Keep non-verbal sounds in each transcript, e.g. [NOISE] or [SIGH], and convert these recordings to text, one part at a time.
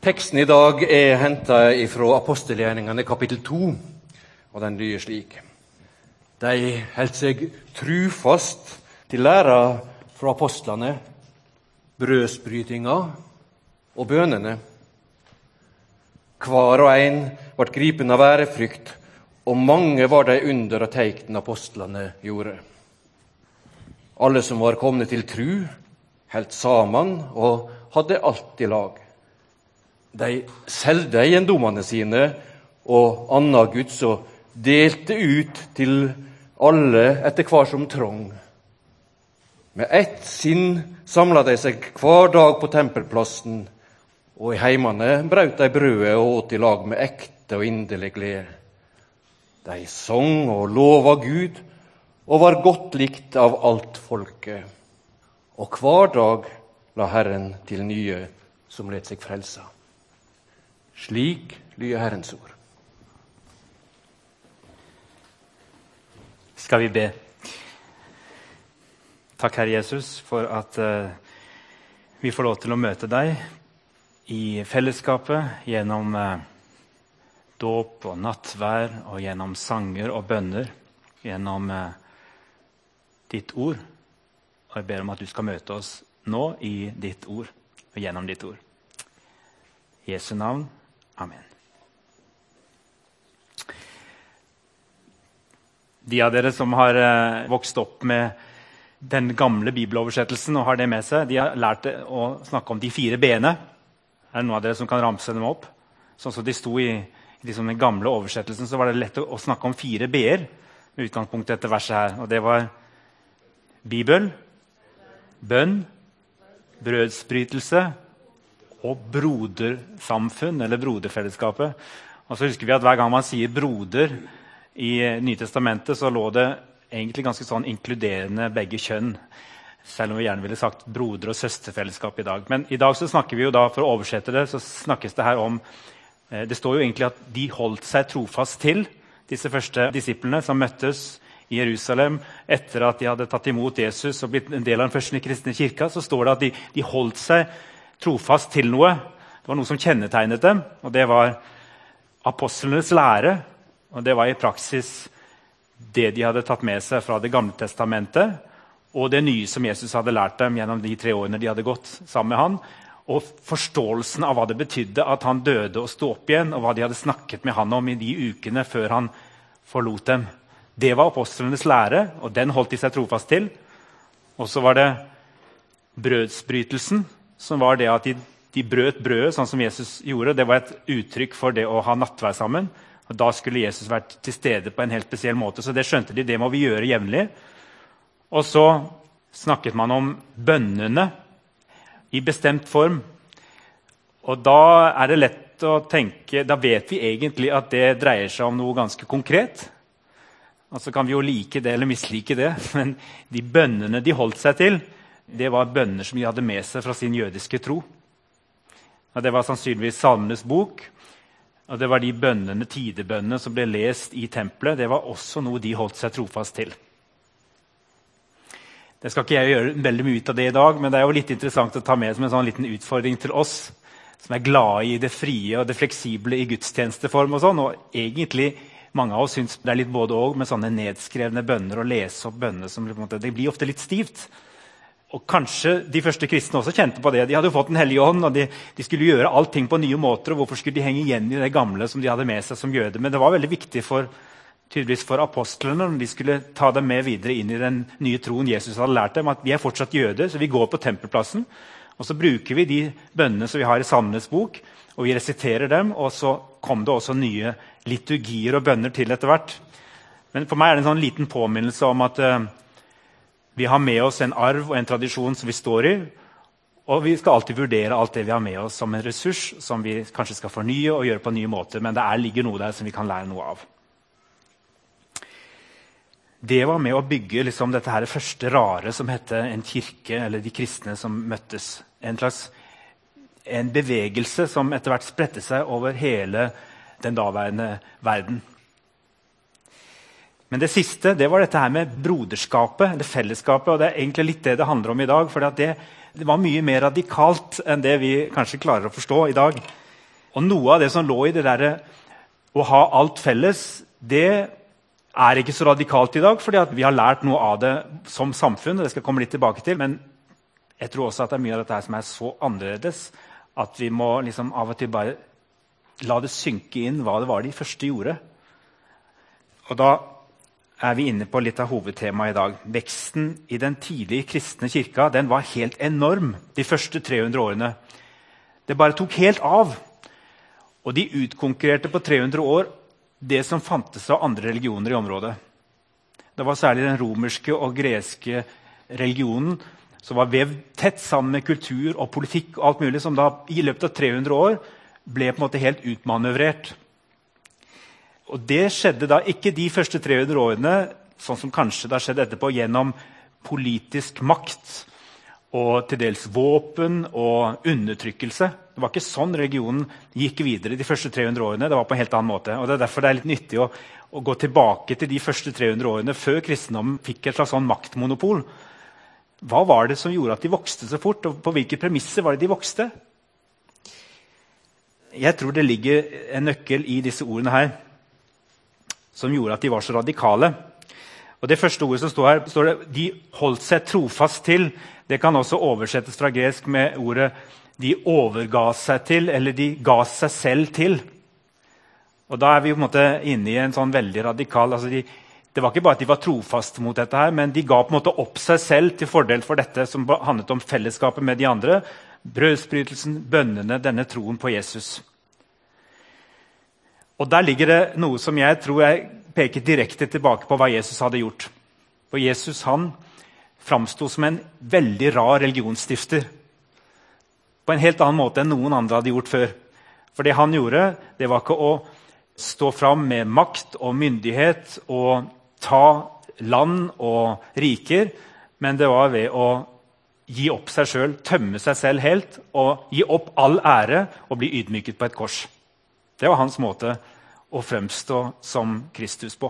Teksten i dag er henta fra apostelgjerningene kapittel 2, og den lyder slik. De holdt seg trufast til læra fra apostlene, brødsbrytinga og bønene. Hver og en ble gripen av ærefrykt, og mange var de under og teikn apostlene gjorde. Alle som var komne til tru, holdt sammen og hadde alt i lag. De solgte eiendommene sine og anna Guds og delte ut til alle etter hver som trong. Med ett sinn samla de seg hver dag på tempelplassen, og i heimene brøt de brødet og åt i lag med ekte og inderlig glede. De sang og lova Gud og var godt likt av alt folket. Og hver dag la Herren til nye som lot seg frelsa. Slik lyder Herrens ord. Skal vi be? Takk, Herre Jesus, for at uh, vi får lov til å møte deg i fellesskapet gjennom uh, dåp og nattvær og gjennom sanger og bønner. Gjennom uh, ditt ord. Og jeg ber om at du skal møte oss nå i ditt ord og gjennom ditt ord. Jesu navn. Amen. De av dere som har eh, vokst opp med den gamle bibeloversettelsen og har det med seg, de har lært å snakke om de fire b-ene. Er det noen av dere som kan ramse dem opp? Sånn som de sto i, i liksom den gamle oversettelsen, så var det lett å, å snakke om fire b-er med utgangspunkt i dette verset her. Og det var Bibel, bønn, brødsbrytelse og brodersamfunn, eller broderfellesskapet. Og så husker vi at Hver gang man sier 'broder' i Nytestamentet, så lå det egentlig ganske sånn inkluderende begge kjønn. Selv om vi gjerne ville sagt broder- og søsterfellesskap i dag. Men i dag så snakker vi jo da, for å oversette det, så snakkes det her om eh, Det står jo egentlig at de holdt seg trofast til, disse første disiplene som møttes i Jerusalem etter at de hadde tatt imot Jesus og blitt en del av den første kristne kirka. Så står det at de, de holdt seg trofast til noe. Det var noe som kjennetegnet dem, og det var apostlenes lære. Og det var i praksis det de hadde tatt med seg fra Det gamle testamentet, og det nye som Jesus hadde lært dem gjennom de tre årene de hadde gått sammen med han, og forståelsen av hva det betydde at han døde og sto opp igjen, og hva de hadde snakket med han om i de ukene før han forlot dem. Det var apostlenes lære, og den holdt de seg trofast til. Og så var det brødsbrytelsen, som var det at de, de brøt brødet, sånn som Jesus gjorde. Det var et uttrykk for det å ha nattvær sammen. Og Da skulle Jesus vært til stede på en helt spesiell måte. Så det skjønte de, det må vi gjøre jevnlig. Og så snakket man om bønnene i bestemt form. Og da er det lett å tenke Da vet vi egentlig at det dreier seg om noe ganske konkret. Og så kan vi jo like det eller mislike det, [LAUGHS] men de bønnene de holdt seg til, det var bønner som de hadde med seg fra sin jødiske tro. Og det var sannsynligvis Salmenes bok. Og det var de bønnene, tidebønnene som ble lest i tempelet. Det var også noe de holdt seg trofast til. Det skal ikke jeg gjøre veldig mye ut av det i dag, men det er jo litt interessant å ta med som en sånn liten utfordring til oss som er glade i det frie og det fleksible i gudstjenesteform. og sånn, og egentlig mange av oss syns det er litt både og med sånne nedskrevne bønner. å lese opp bønner som Det blir ofte litt stivt. Og Kanskje de første kristne også kjente på det. De hadde fått Den hellige ånd, og de, de, skulle gjøre allting på nye måter. og Hvorfor skulle de henge igjen i det gamle som de hadde med seg som jøde? Men det var veldig viktig for, tydeligvis for apostlene når de skulle ta dem med videre inn i den nye troen Jesus hadde lært dem. at Vi er fortsatt jøder, så vi går på tempelplassen. Og så bruker vi de bønnene som vi har i Salmenes bok, og vi resiterer dem. Og så kom det også nye liturgier og bønner til etter hvert. Men for meg er det en sånn liten påminnelse om at uh, vi har med oss en arv og en tradisjon som vi står i. Og vi skal alltid vurdere alt det vi har med oss som en ressurs som vi kanskje skal fornye og gjøre på nye måter. Men det er, ligger noe der som vi kan lære noe av. Det var med å bygge liksom, dette her første rare som heter en kirke, eller de kristne som møttes. En slags en bevegelse som etter hvert spredte seg over hele den daværende verden. Men det siste det var dette her med broderskapet, eller fellesskapet. og Det er egentlig litt det det handler om i dag. For det, det, var mye mer radikalt enn det vi kanskje klarer å forstå i dag. Og noe av det som lå i det der, å ha alt felles, det er ikke så radikalt i dag, fordi vi har lært noe av det som samfunn. og det skal jeg komme litt tilbake til, Men jeg tror også at det er mye av dette som er så annerledes at vi må liksom av og til bare la det synke inn hva det var de første gjorde. Og da er vi inne på litt av hovedtemaet i dag. Veksten i den tidlige kristne kirka den var helt enorm de første 300 årene. Det bare tok helt av. Og de utkonkurrerte på 300 år det som fantes av andre religioner i området. Det var særlig den romerske og greske religionen som var vevd tett sammen med kultur og politikk, og alt mulig, som da i løpet av 300 år ble på en måte helt utmanøvrert. Og Det skjedde da ikke de første 300 årene, sånn som kanskje det har skjedd etterpå, gjennom politisk makt og til dels våpen og undertrykkelse. Det var ikke sånn religionen gikk videre de første 300 årene. Det var på en helt annen måte. Og det er derfor det er litt nyttig å, å gå tilbake til de første 300 årene før kristendommen fikk et slags sånn maktmonopol. Hva var det som gjorde at de vokste så fort, og på hvilke premisser var det de vokste? Jeg tror det ligger en nøkkel i disse ordene her som gjorde at de var så radikale. Og Det første ordet som står her, står det, de holdt seg trofast til. Det kan også oversettes fra gresk med ordet 'de overga seg til', eller 'de ga seg selv til'. Og Da er vi på en måte inne i en sånn veldig radikal altså de, Det var ikke bare at de var trofaste mot dette, her, men de ga på en måte opp seg selv til fordel for dette som handlet om fellesskapet med de andre. Brødsbrytelsen, bønnene, denne troen på Jesus. Og Der ligger det noe som jeg tror jeg peker direkte tilbake på hva Jesus hadde gjort. For Jesus han framsto som en veldig rar religionsstifter. På en helt annen måte enn noen andre hadde gjort før. For det han gjorde, det var ikke å stå fram med makt og myndighet og ta land og riker, men det var ved å gi opp seg sjøl, tømme seg selv helt og gi opp all ære og bli ydmyket på et kors. Det var hans måte å fremstå som Kristus på.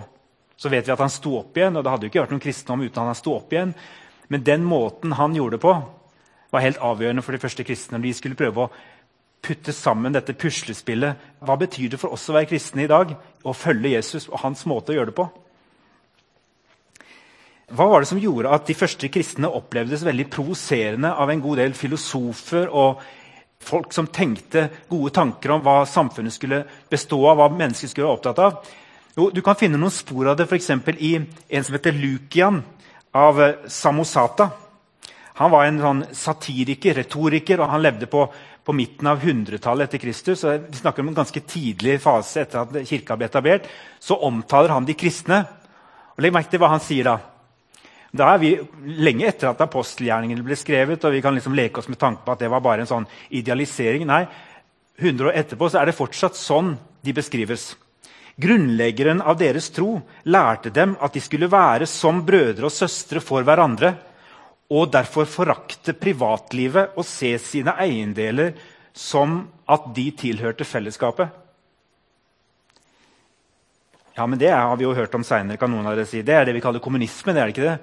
Så vet vi at han sto opp igjen, og det hadde jo ikke vært noen kristendom uten han sto opp igjen. Men den måten han gjorde det på, var helt avgjørende for de første kristne. når de skulle prøve å putte sammen dette puslespillet. Hva betyr det for oss å være kristne i dag? Å følge Jesus og hans måte å gjøre det på? Hva var det som gjorde at de første kristne opplevdes veldig provoserende av en god del filosofer og Folk som tenkte gode tanker om hva samfunnet skulle bestå av. hva mennesket skulle være opptatt av. Jo, du kan finne noen spor av det f.eks. i en som heter Lukian av eh, Samosata. Han var en sånn satiriker, retoriker, og han levde på, på midten av 100-tallet etter Kristus. Så vi snakker om en ganske tidlig fase etter at kirka ble etablert. Så omtaler han de kristne. Og Legg merke til hva han sier da. Da er vi lenge etter at apostelgjerningene ble skrevet. og vi kan liksom leke oss med tanke på at det var bare en sånn idealisering. Nei, 100 år etterpå så er det fortsatt sånn de beskrives. Grunnleggeren av deres tro lærte dem at de skulle være som brødre og søstre for hverandre, og derfor forakte privatlivet og se sine eiendeler som at de tilhørte fellesskapet. Ja, men Det har vi jo hørt om seinere. kan noen av dere si. Det er det vi kaller kommunisme. det er det ikke det?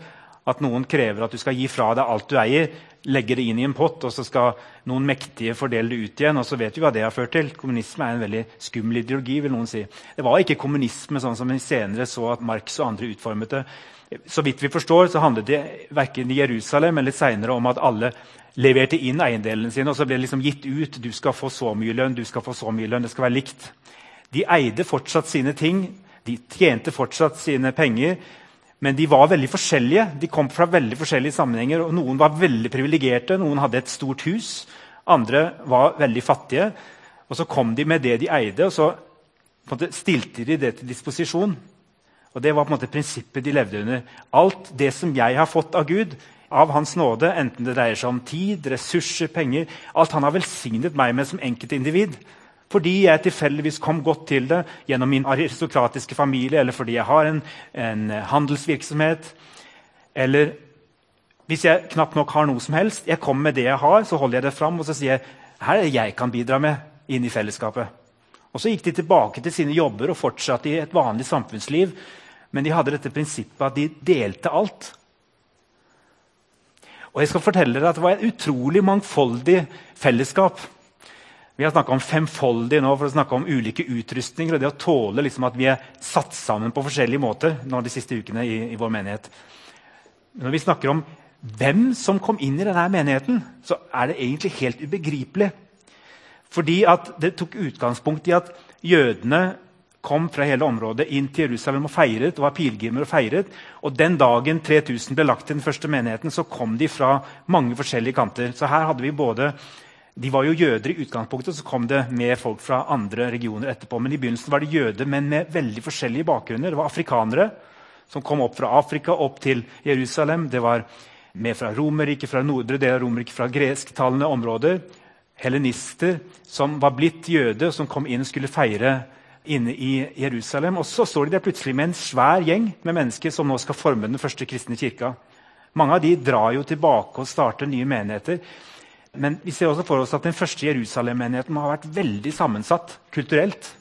At noen krever at du skal gi fra deg alt du eier, legge det inn i en pott, og så skal noen mektige fordele det ut igjen. og så vet vi hva det har ført til. Kommunisme er en veldig skummel ideologi. vil noen si. Det var ikke kommunisme sånn som vi senere så at Marx og andre utformet det. Så vidt vi forstår, så handlet det verken i Jerusalem eller senere om at alle leverte inn eiendelene sine, og så ble det liksom gitt ut. Du skal få så mye lønn, du skal få så mye lønn. Det skal være likt. De eide fortsatt sine ting. De tjente fortsatt sine penger. Men de var veldig forskjellige. De kom fra veldig forskjellige sammenhenger. og Noen var veldig privilegerte, noen hadde et stort hus. Andre var veldig fattige. Og Så kom de med det de eide, og så stilte de det til disposisjon. Og Det var på en måte prinsippet de levde under. Alt det som jeg har fått av Gud, av Hans nåde, enten det dreier seg om tid, ressurser, penger Alt han har velsignet meg med som enkeltindivid, fordi jeg tilfeldigvis kom godt til det gjennom min aristokratiske familie, eller fordi jeg har en, en handelsvirksomhet. Eller hvis jeg knapt nok har noe som helst, jeg kommer med det jeg har, så holder jeg det fram og så sier jeg, her er det jeg kan bidra med inn i fellesskapet. Og Så gikk de tilbake til sine jobber og fortsatte i et vanlig samfunnsliv. Men de hadde dette prinsippet at de delte alt. Og jeg skal fortelle dere at Det var et utrolig mangfoldig fellesskap. Vi har snakka om femfoldig nå for å snakke om ulike utrustninger og det å tåle liksom at vi er satt sammen på forskjellige måter nå de siste ukene i, i vår menighet. Når vi snakker om hvem som kom inn i denne menigheten, så er det egentlig helt ubegripelig. Fordi det tok utgangspunkt i at jødene kom fra hele området inn til Jerusalem og feiret. og var pilegrimer og feiret. Og Den dagen 3000 ble lagt til den første menigheten, så kom de fra mange forskjellige kanter. Så her hadde vi både de var jo jøder i utgangspunktet, så kom det med folk fra andre regioner etterpå. Men i begynnelsen var det jøder, men med veldig forskjellige bakgrunner. Det var afrikanere som kom opp fra Afrika opp til Jerusalem. Det var med fra Romerriket, fra nordre del av Romerriket, fra gresktalende områder. Helenister som var blitt jøde, som kom inn og skulle feire inne i Jerusalem. Og så står de der plutselig med en svær gjeng med mennesker som nå skal forme den første kristne kirka. Mange av de drar jo tilbake og starter nye menigheter. Men vi ser også for oss at den første Jerusalem-menigheten har vært veldig sammensatt kulturelt.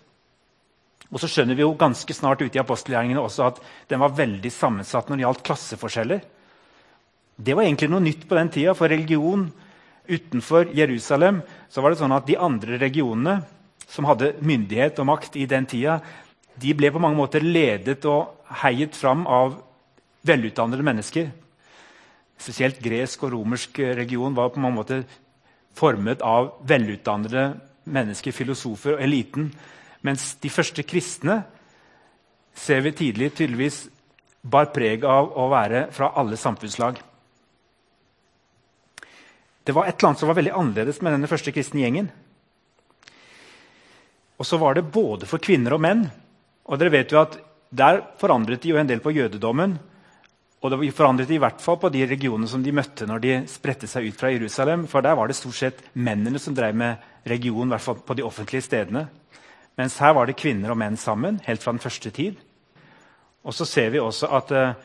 Og så skjønner vi jo ganske snart ute i apostelgjerningene også at den var veldig sammensatt når det gjaldt klasseforskjeller. Det var egentlig noe nytt på den tida. For religion utenfor Jerusalem så var det sånn at de andre regionene som hadde myndighet og makt i den tida, de ble på mange måter ledet og heiet fram av velutdannede mennesker. Spesielt gresk og romersk region var på mange måter formet av velutdannede mennesker, filosofer og eliten. Mens de første kristne ser vi tidlig tydeligvis bar preg av å være fra alle samfunnslag. Det var et eller annet som var veldig annerledes med denne første kristne gjengen. Og så var det både for kvinner og menn. Og dere vet jo at Der forandret de jo en del på jødedommen. Og det forandret i hvert fall på de regionene som de møtte når de spredte seg ut fra Jerusalem. For der var det stort sett mennene som drev med region, i hvert fall på de offentlige stedene. Mens her var det kvinner og menn sammen, helt fra den første tid. Og så ser vi også at eh,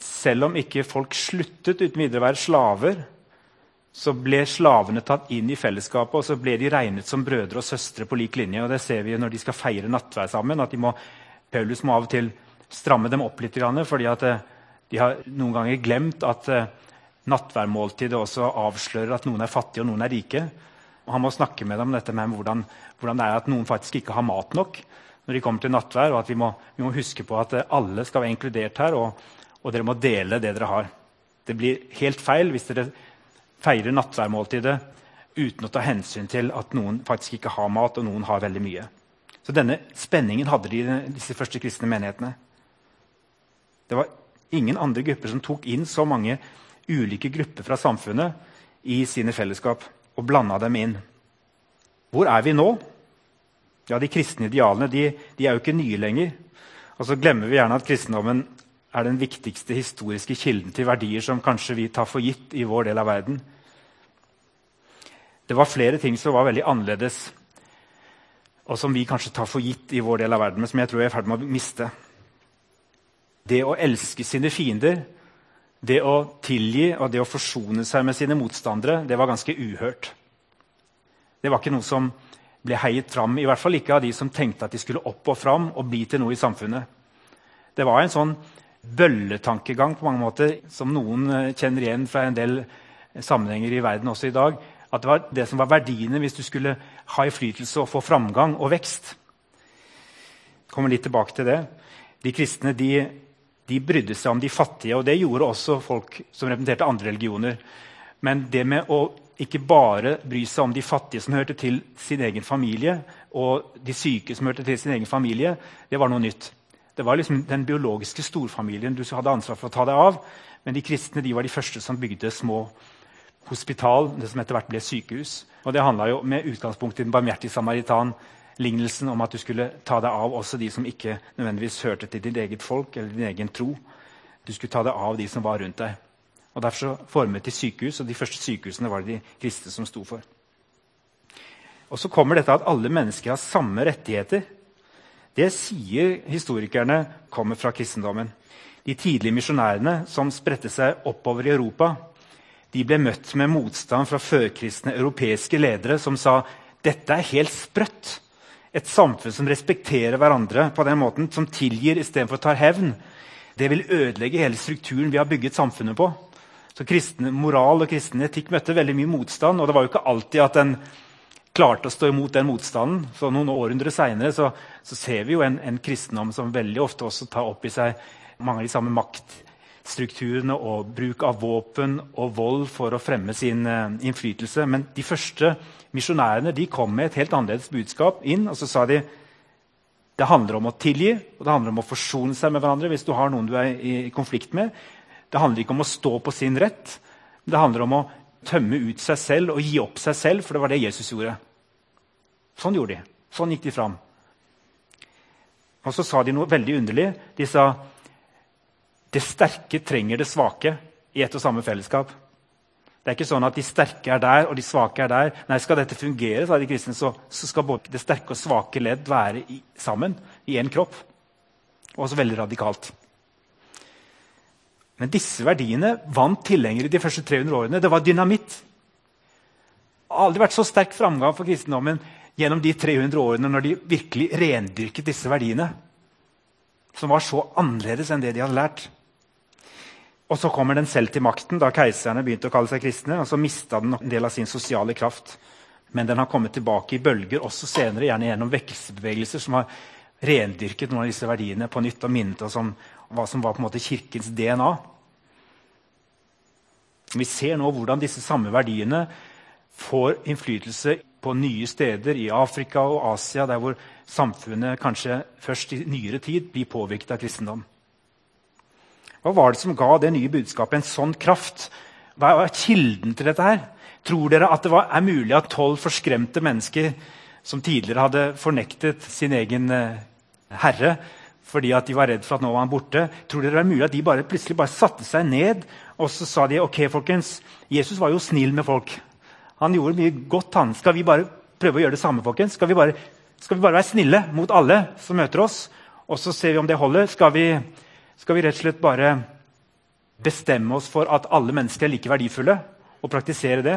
selv om ikke folk sluttet uten videre å være slaver, så ble slavene tatt inn i fellesskapet, og så ble de regnet som brødre og søstre på lik linje. Og det ser vi når de skal feire nattverd sammen. at må, Paulus må av og til stramme dem opp litt. fordi eh, de har noen ganger glemt at nattværmåltidet nattverdmåltidet også avslører at noen er fattige og noen er rike. Han må snakke med dem om dette med hvordan, hvordan, det er at noen faktisk ikke har mat nok når de kommer til nattverd, og at vi må, vi må huske på at eh, alle skal være inkludert her, og, og, dere må dele det dere har. Det blir helt feil hvis dere feirer nattverdmåltidet uten å ta hensyn til at noen faktisk ikke har mat, og noen har veldig mye. Så denne spenningen hadde de i disse første kristne menighetene. Det var ingen andre grupper som tok inn så mange ulike grupper fra samfunnet i sine fellesskap og blanda dem inn. Hvor er vi nå? Ja, De kristne idealene de, de er jo ikke nye lenger. Og så glemmer vi gjerne at kristendommen er den viktigste historiske kilden til verdier som kanskje vi tar for gitt i vår del av verden. Det var flere ting som var veldig annerledes, og som vi kanskje tar for gitt i vår del av verden, men som jeg tror vi er i ferd med å miste. Det å elske sine fiender, det å tilgi og det å forsone seg med sine motstandere, det var ganske uhørt. Det var ikke noe som ble heiet fram, i hvert fall ikke av de som tenkte at de skulle opp og fram og bli til noe i samfunnet. Det var en sånn bølletankegang på mange måter, som noen eh, kjenner igjen fra en del sammenhenger i verden også i dag. At det var det som var verdiene hvis du skulle ha innflytelse og få framgang og vekst. Jeg kommer litt tilbake til det. De kristne de de brydde seg om de fattige. Og det gjorde også folk som representerte andre religioner. Men det med å ikke bare bry seg om de fattige som hørte til sin egen familie, og de syke som hørte til sin egen familie, det var noe nytt. Det var liksom den biologiske storfamilien du hadde ansvar for å ta deg av. Men de kristne de var de første som bygde små hospital, det som etter hvert ble sykehus. Og det handla med utgangspunkt i den barmhjertige samaritan lignelsen om at du skulle ta deg av også de som ikke nødvendigvis hørte til ditt eget folk eller din egen tro. Du skulle ta deg av de som var rundt deg. Og Derfor så formet de sykehus, og de første sykehusene var det de kristne som sto for. Og Så kommer dette at alle mennesker har samme rettigheter. Det sier historikerne kommer fra kristendommen. De tidlige misjonærene som spredte seg oppover i Europa, de ble møtt med motstand fra førkristne europeiske ledere som sa dette er helt sprøtt et samfunn som respekterer hverandre på den måten, som tilgir istedenfor tar hevn, det vil ødelegge hele strukturen vi har bygget samfunnet på. Så kristen moral og kristen etikk møtte veldig mye motstand. Og det var jo ikke alltid at en klarte å stå imot den motstanden. Så Noen århundrer seinere så, så, ser vi jo en, en, kristendom som veldig ofte også tar opp i seg mange av de samme maktstrukturene og bruk av våpen og vold for å fremme sin uh, innflytelse. Men de første misjonærene de kom med et helt annerledes budskap inn. og så sa de det handler om å tilgi og det handler om å forsone seg med hverandre hvis du har noen du er i konflikt med. Det handler ikke om å stå på sin rett, men det handler om å tømme ut seg selv og gi opp seg selv, for det var det Jesus gjorde. Sånn gjorde de. Sånn gikk de fram. Og så sa de noe veldig underlig. De sa det sterke trenger det svake i ett og samme fellesskap. Det er ikke sånn at de sterke er der og de svake er der. Nei, Skal dette fungere, sa de kristne, så, så skal både det sterke og svake ledd være i, sammen i én kropp. Også veldig radikalt. Men disse verdiene vant tilhengere de første 300 årene. Det var dynamitt. Det har aldri vært så sterk framgang for kristendommen gjennom de 300 årene når de virkelig rendyrket disse verdiene, som var så annerledes enn det de hadde lært. Og Så kommer den selv til makten da keiserne begynte å kalle seg kristne. og Så mista den en del av sin sosiale kraft. Men den har kommet tilbake i bølger også senere, gjerne gjennom vekkelsesbevegelser som har rendyrket noen av disse verdiene på nytt og minnet oss om hva som var på en måte kirkens DNA. Vi ser nå hvordan disse samme verdiene får innflytelse på nye steder i Afrika og Asia, der hvor samfunnet kanskje først i nyere tid blir påvirket av kristendom. Hva var det som ga det nye budskapet en sånn kraft? Hva er kilden til dette? her? Tror dere at det var, er mulig at tolv forskremte mennesker som tidligere hadde fornektet sin egen eh, herre, fordi at de var redd for at nå var han borte. Tror dere det er mulig at de bare, plutselig bare satte seg ned og så sa de, ok folkens, Jesus var jo snill med folk. Han gjorde mye godt. han. Skal vi bare prøve å gjøre det samme? folkens? Skal vi bare, skal vi bare være snille mot alle som møter oss? Og så ser vi om det holder. Skal vi, skal vi rett og slett bare bestemme oss for at alle mennesker er like verdifulle, og praktisere det?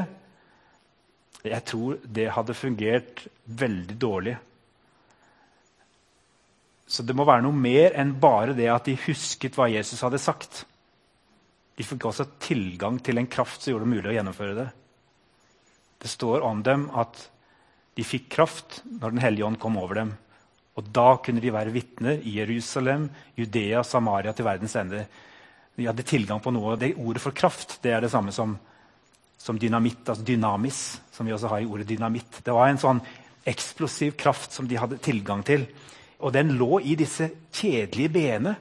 Jeg tror det hadde fungert veldig dårlig. Så det må være noe mer enn bare det at de husket hva Jesus hadde sagt. De fikk også tilgang til en kraft som gjorde det mulig å gjennomføre det. Det står om dem at de fikk kraft når Den hellige ånd kom over dem. Og da kunne de være vitner i Jerusalem, Judea, Samaria til verdens ende. De hadde tilgang på noe. Det Ordet for kraft det er det samme som, som dynamitt, altså dynamis, som vi også har i ordet dynamitt. Det var en sånn eksplosiv kraft som de hadde tilgang til. Og den lå i disse kjedelige b-ene.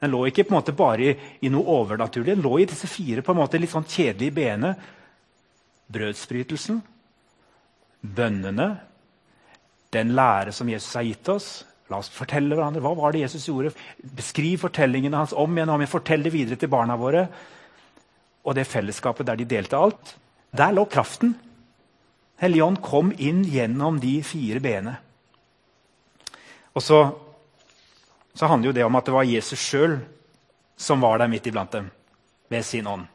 Den lå ikke på en måte bare i, i, noe overnaturlig. Den lå i disse fire på en måte litt sånn kjedelige b-ene. Brødsbrytelsen, bønnene, den lære som Jesus har gitt oss. La oss fortelle hverandre hva var det Jesus gjorde. Beskriv fortellingene hans om igjen og om igjen. Fortell det videre til barna våre. Og det fellesskapet der de delte alt. Der lå kraften. Helligånd kom inn gjennom de fire b-ene. Og så, så, handler jo det om at det var Jesus sjøl som var der midt iblant dem med sin ånd.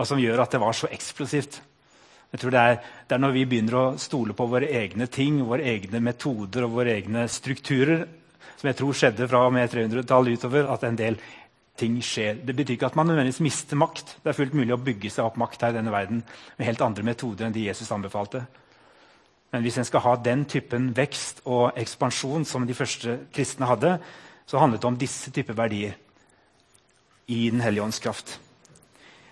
Og som gjør at det var så eksplosivt. Jeg tror det er, det er når vi begynner å stole på våre egne ting, våre egne metoder og våre egne strukturer, som jeg tror skjedde fra og med 300-tallet utover, at en del ting skjer. Det betyr ikke at man nødvendigvis mister makt. Det er fullt mulig å bygge seg opp makt her i denne verden med helt andre metoder enn de Jesus anbefalte. Men hvis en skal ha den typen vekst og ekspansjon som de første kristne hadde, så handlet det om disse typer verdier i Den hellige ånds kraft.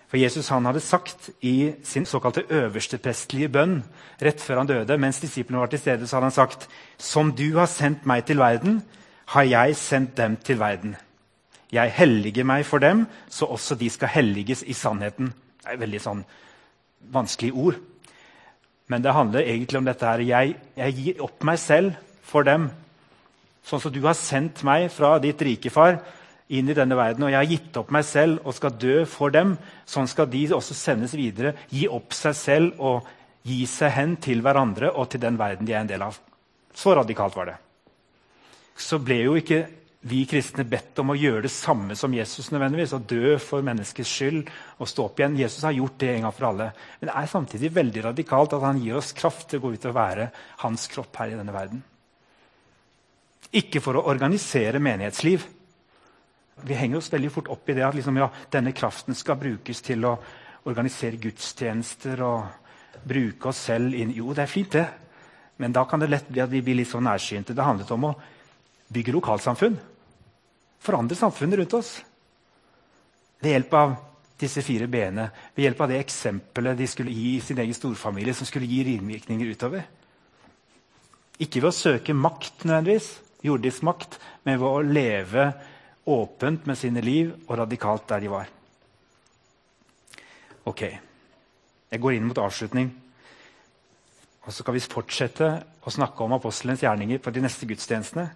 For Jesus hadde sagt i sin såkalte øversteprestlige bønn rett før han døde, mens disiplene var til stede, så hadde han sagt Som du har sendt meg til verden, har jeg sendt dem til verden. Jeg helliger meg for dem, så også de skal helliges i sannheten. Det er et veldig sånn vanskelig ord. Men det handler egentlig om dette her. Jeg, jeg gir opp meg selv for dem. Sånn som du har sendt meg fra ditt rike, far, inn i denne verden. Og jeg har gitt opp meg selv og skal dø for dem. Sånn skal de også sendes videre. Gi opp seg selv og gi seg hen til hverandre og til den verden de er en del av. Så radikalt var det. Så ble jo ikke vi kristne bedt om å gjøre det samme som Jesus. nødvendigvis, Å dø for menneskets skyld og stå opp igjen. Jesus har gjort det en gang for alle. Men det er samtidig veldig radikalt at han gir oss kraft til å gå ut og være hans kropp her i denne verden. Ikke for å organisere menighetsliv. Vi henger oss veldig fort opp i det at liksom, ja, denne kraften skal brukes til å organisere gudstjenester og bruke oss selv inn Jo, det er fint, det. Men da kan det lett bli at vi blir litt så nærsynte. Det handlet om å bygge lokalsamfunn. Forandre samfunnet rundt oss. Ved hjelp av disse fire b-ene, ved hjelp av det eksempelet de skulle gi i sin egen storfamilie, som skulle gi ringvirkninger utover. Ikke ved å søke makt, nødvendigvis, jordisk makt, men ved å leve åpent med sine liv og radikalt der de var. Ok, jeg går inn mot avslutning. Og så skal vi fortsette å snakke om apostelens gjerninger på de neste gudstjenestene.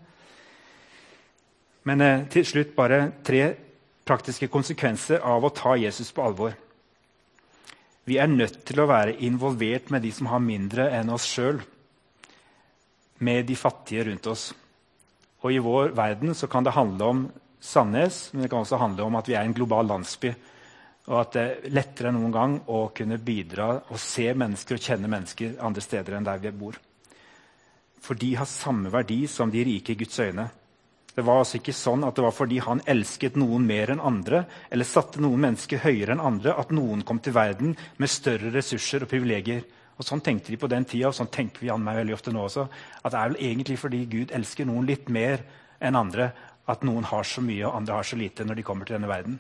Men eh, til slutt bare tre praktiske konsekvenser av å ta Jesus på alvor. Vi er nødt til å være involvert med de som har mindre enn oss sjøl. Med de fattige rundt oss. Og I vår verden kan det handle om Sandnes, men det kan også handle om at vi er en global landsby. Og at det er lettere enn noen gang å kunne bidra og se mennesker og kjenne mennesker andre steder enn der vi bor. For de har samme verdi som de rike i Guds øyne. Det var altså ikke sånn at det var fordi han elsket noen mer enn andre, eller satte noen mennesker høyere enn andre, at noen kom til verden med større ressurser og privilegier. Og Sånn tenkte de på den tida, og sånn tenker vi an meg veldig ofte nå også. At det er vel egentlig fordi Gud elsker noen litt mer enn andre, at noen har så mye og andre har så lite når de kommer til denne verden.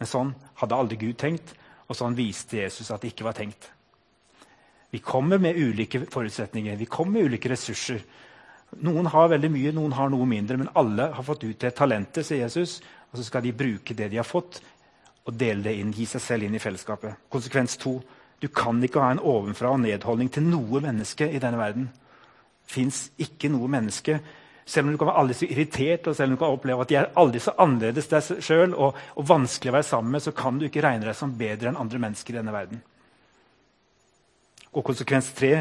Men sånn hadde aldri Gud tenkt, og sånn viste Jesus at det ikke var tenkt. Vi kommer med ulike forutsetninger, vi kommer med ulike ressurser. Noen har veldig mye, noen har noe mindre, men alle har fått ut det talentet, sier Jesus. Og så skal de bruke det de har fått, og dele det inn, gi seg selv inn i fellesskapet. Konsekvens to. Du kan ikke ha en ovenfra og nedholdning til noe menneske i denne verden. Fins ikke noe menneske selv om du kan være aldri så irritert og selv om du kan oppleve at de er aldri så annerledes deg sjøl og, og, vanskelig å være sammen med, så kan du ikke regne deg som bedre enn andre mennesker i denne verden. Og konsekvens tre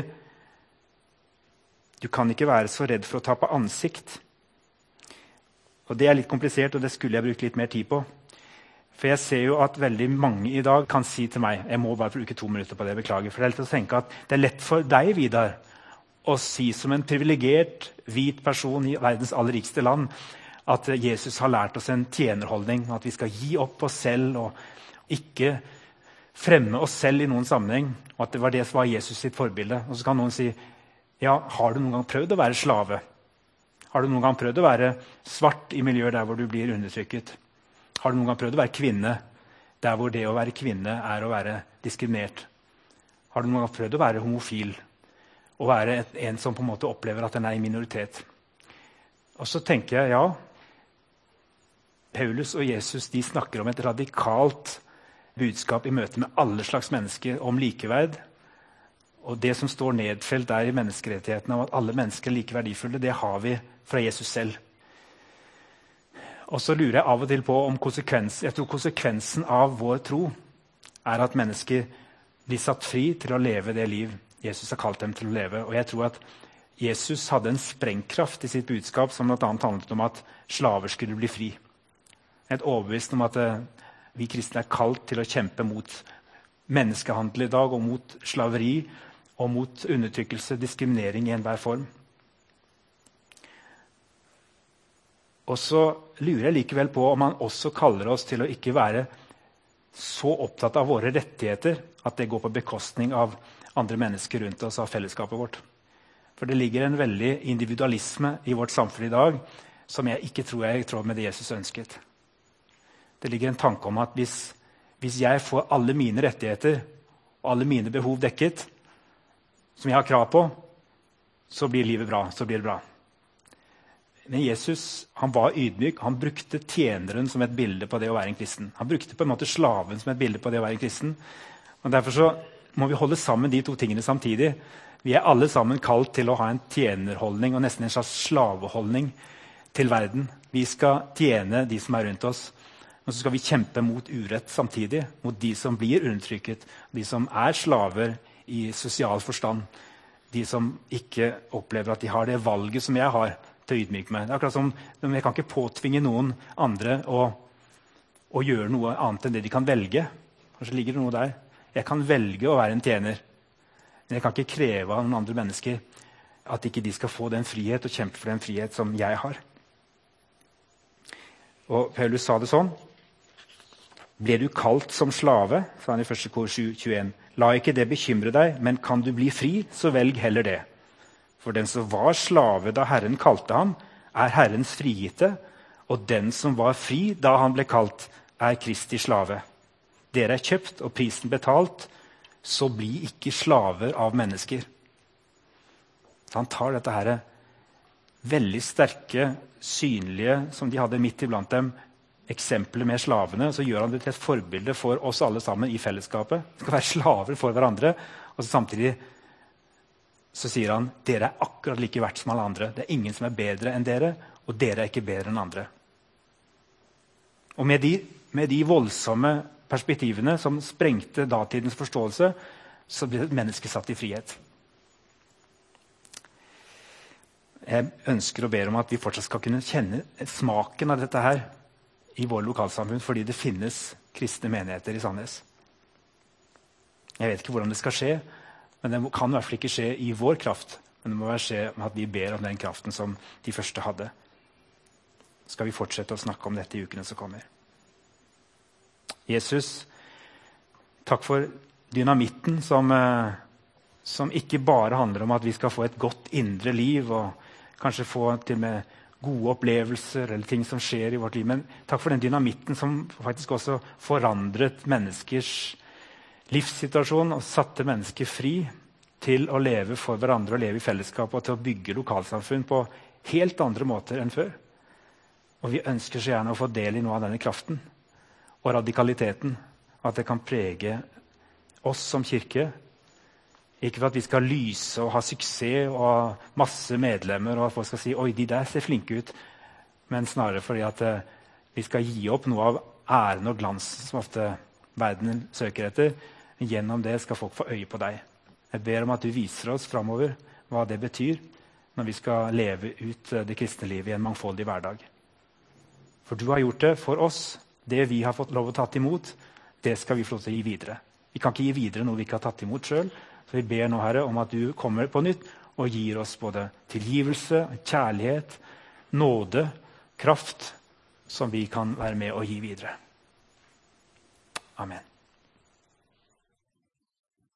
du kan ikke være så redd for å tape ansikt. Og Det er litt komplisert, og det skulle jeg brukt litt mer tid på. For jeg ser jo at veldig mange i dag kan si til meg jeg må bare bruke to minutter på det, beklager, for Det er lett å tenke at det er lett for deg, Vidar, å si som en privilegert hvit person i verdens aller rikeste land at Jesus har lært oss en tjenerholdning. At vi skal gi opp oss selv og ikke fremme oss selv i noen sammenheng. Og at det var det som var Jesus sitt forbilde. Og så kan noen si ja, har du noen gang prøvd å være slave? Har du noen gang prøvd å være svart i miljøer der hvor du blir undertrykket? Har du noen gang prøvd å være kvinne der hvor det å være kvinne er å være diskriminert? Har du noen gang prøvd å være homofil og være en som på en måte opplever at den er i minoritet? Og så tenker jeg ja, Paulus og Jesus de snakker om et radikalt budskap i møte med alle slags mennesker om likeverd og det som står nedfelt der i menneskerettighetene om at alle mennesker er like verdifulle, det har vi fra Jesus selv. Og så lurer jeg av og til på om konsekvens, jeg tror konsekvensen av vår tro er at mennesker blir satt fri til å leve det liv Jesus har kalt dem til å leve. Og jeg tror at Jesus hadde en sprengkraft i sitt budskap som bl.a. handlet om at slaver skulle bli fri. Jeg er overbevist om at eh, vi kristne er kalt til å kjempe mot menneskehandel i dag og mot slaveri og mot undertrykkelse, diskriminering i enhver form. Og så lurer jeg likevel på om han også kaller oss til å ikke være så opptatt av våre rettigheter at det går på bekostning av andre mennesker rundt oss, av fellesskapet vårt. For det ligger en veldig individualisme i vårt samfunn i dag som jeg ikke tror i tråd med det Jesus ønsket. Det ligger en tanke om at hvis, hvis jeg får alle mine rettigheter og alle mine behov dekket, som jeg har krav på, så blir livet bra. Så blir det bra. Men Jesus han var ydmyk. Han brukte tjeneren som et bilde på det å være en kristen. Han brukte på en måte slaven som et bilde på det å være en kristen. Og Derfor så må vi holde sammen de to tingene samtidig. Vi er alle sammen kalt til å ha en tjenerholdning og nesten en slags slaveholdning til verden. Vi skal tjene de som er rundt oss. Og så skal vi kjempe mot urett samtidig. Mot de som blir undertrykket, de som er slaver i sosial forstand. De som ikke opplever at de har det valget som jeg har til å ydmyke meg. Det er akkurat som Jeg kan ikke påtvinge noen andre å, å gjøre noe annet enn det de kan velge. Kanskje ligger det noe der. Jeg kan velge å være en tjener. Men jeg kan ikke kreve av noen andre mennesker at ikke de skal få den frihet og kjempe for den frihet som jeg har. Og Paulus sa det sånn. Ble du kalt som slave, sa han i 1. kor 7, 21. La ikke det bekymre deg, men kan du bli fri, så velg heller det. For den som var slave da Herren kalte ham, er Herrens frigitte. Og den som var fri da han ble kalt, er Kristi slave. Dere er kjøpt og prisen betalt, så bli ikke slaver av mennesker. Så han tar dette her veldig sterke, synlige, som de hadde midt iblant dem, eksempelet med slavene. Så gjør han det til et forbilde for oss alle sammen i fellesskapet. Vi skal være slaver for hverandre. Og samtidig så sier han dere er akkurat like verdt som alle andre. Det er ingen som er bedre enn dere, og dere er ikke bedre enn andre. Og med de, med de voldsomme perspektivene som sprengte datidens forståelse, så ble et menneske satt i frihet. Jeg ønsker og ber om at vi fortsatt skal kunne kjenne smaken av dette her i våre lokalsamfunn, fordi det finnes kristne menigheter i Sandnes. Jeg vet ikke hvordan det skal skje, men det kan i hvert fall ikke skje i vår kraft. Men det må skje med at vi ber om den kraften som de første hadde. Skal vi fortsette å snakke om dette i ukene som kommer. Jesus, takk for dynamitten som, eh, som ikke bare handler om at vi skal få et godt indre liv og kanskje få til med gode opplevelser eller ting som skjer i vårt liv. Men takk for den dynamitten som faktisk også forandret menneskers livssituasjon og satte mennesker fri til å leve for hverandre og leve i fellesskap og til å bygge lokalsamfunn på helt andre måter enn før. Og vi ønsker så gjerne å få del i noe av denne kraften og radikaliteten. At det kan prege oss som kirke. Ikke for at vi skal lyse og ha suksess og ha masse medlemmer, og at folk skal si oi, de der ser flinke ut, men snarere fordi at eh, vi skal gi opp noe av æren og glansen som ofte verden søker etter. Gjennom det skal folk få øye på deg. Jeg ber om at du viser oss framover hva det betyr når vi skal leve ut eh, det kristne livet i en mangfoldig hverdag. For du har gjort det for oss det vi har fått lov å tatt imot, det skal vi få lov til å gi videre. Vi kan ikke gi videre noe vi ikke har tatt imot sjøl. Så vi ber nå, Herre, om at du kommer på nytt og gir oss både tilgivelse, kjærlighet, nåde, kraft, som vi kan være med og gi videre. Amen.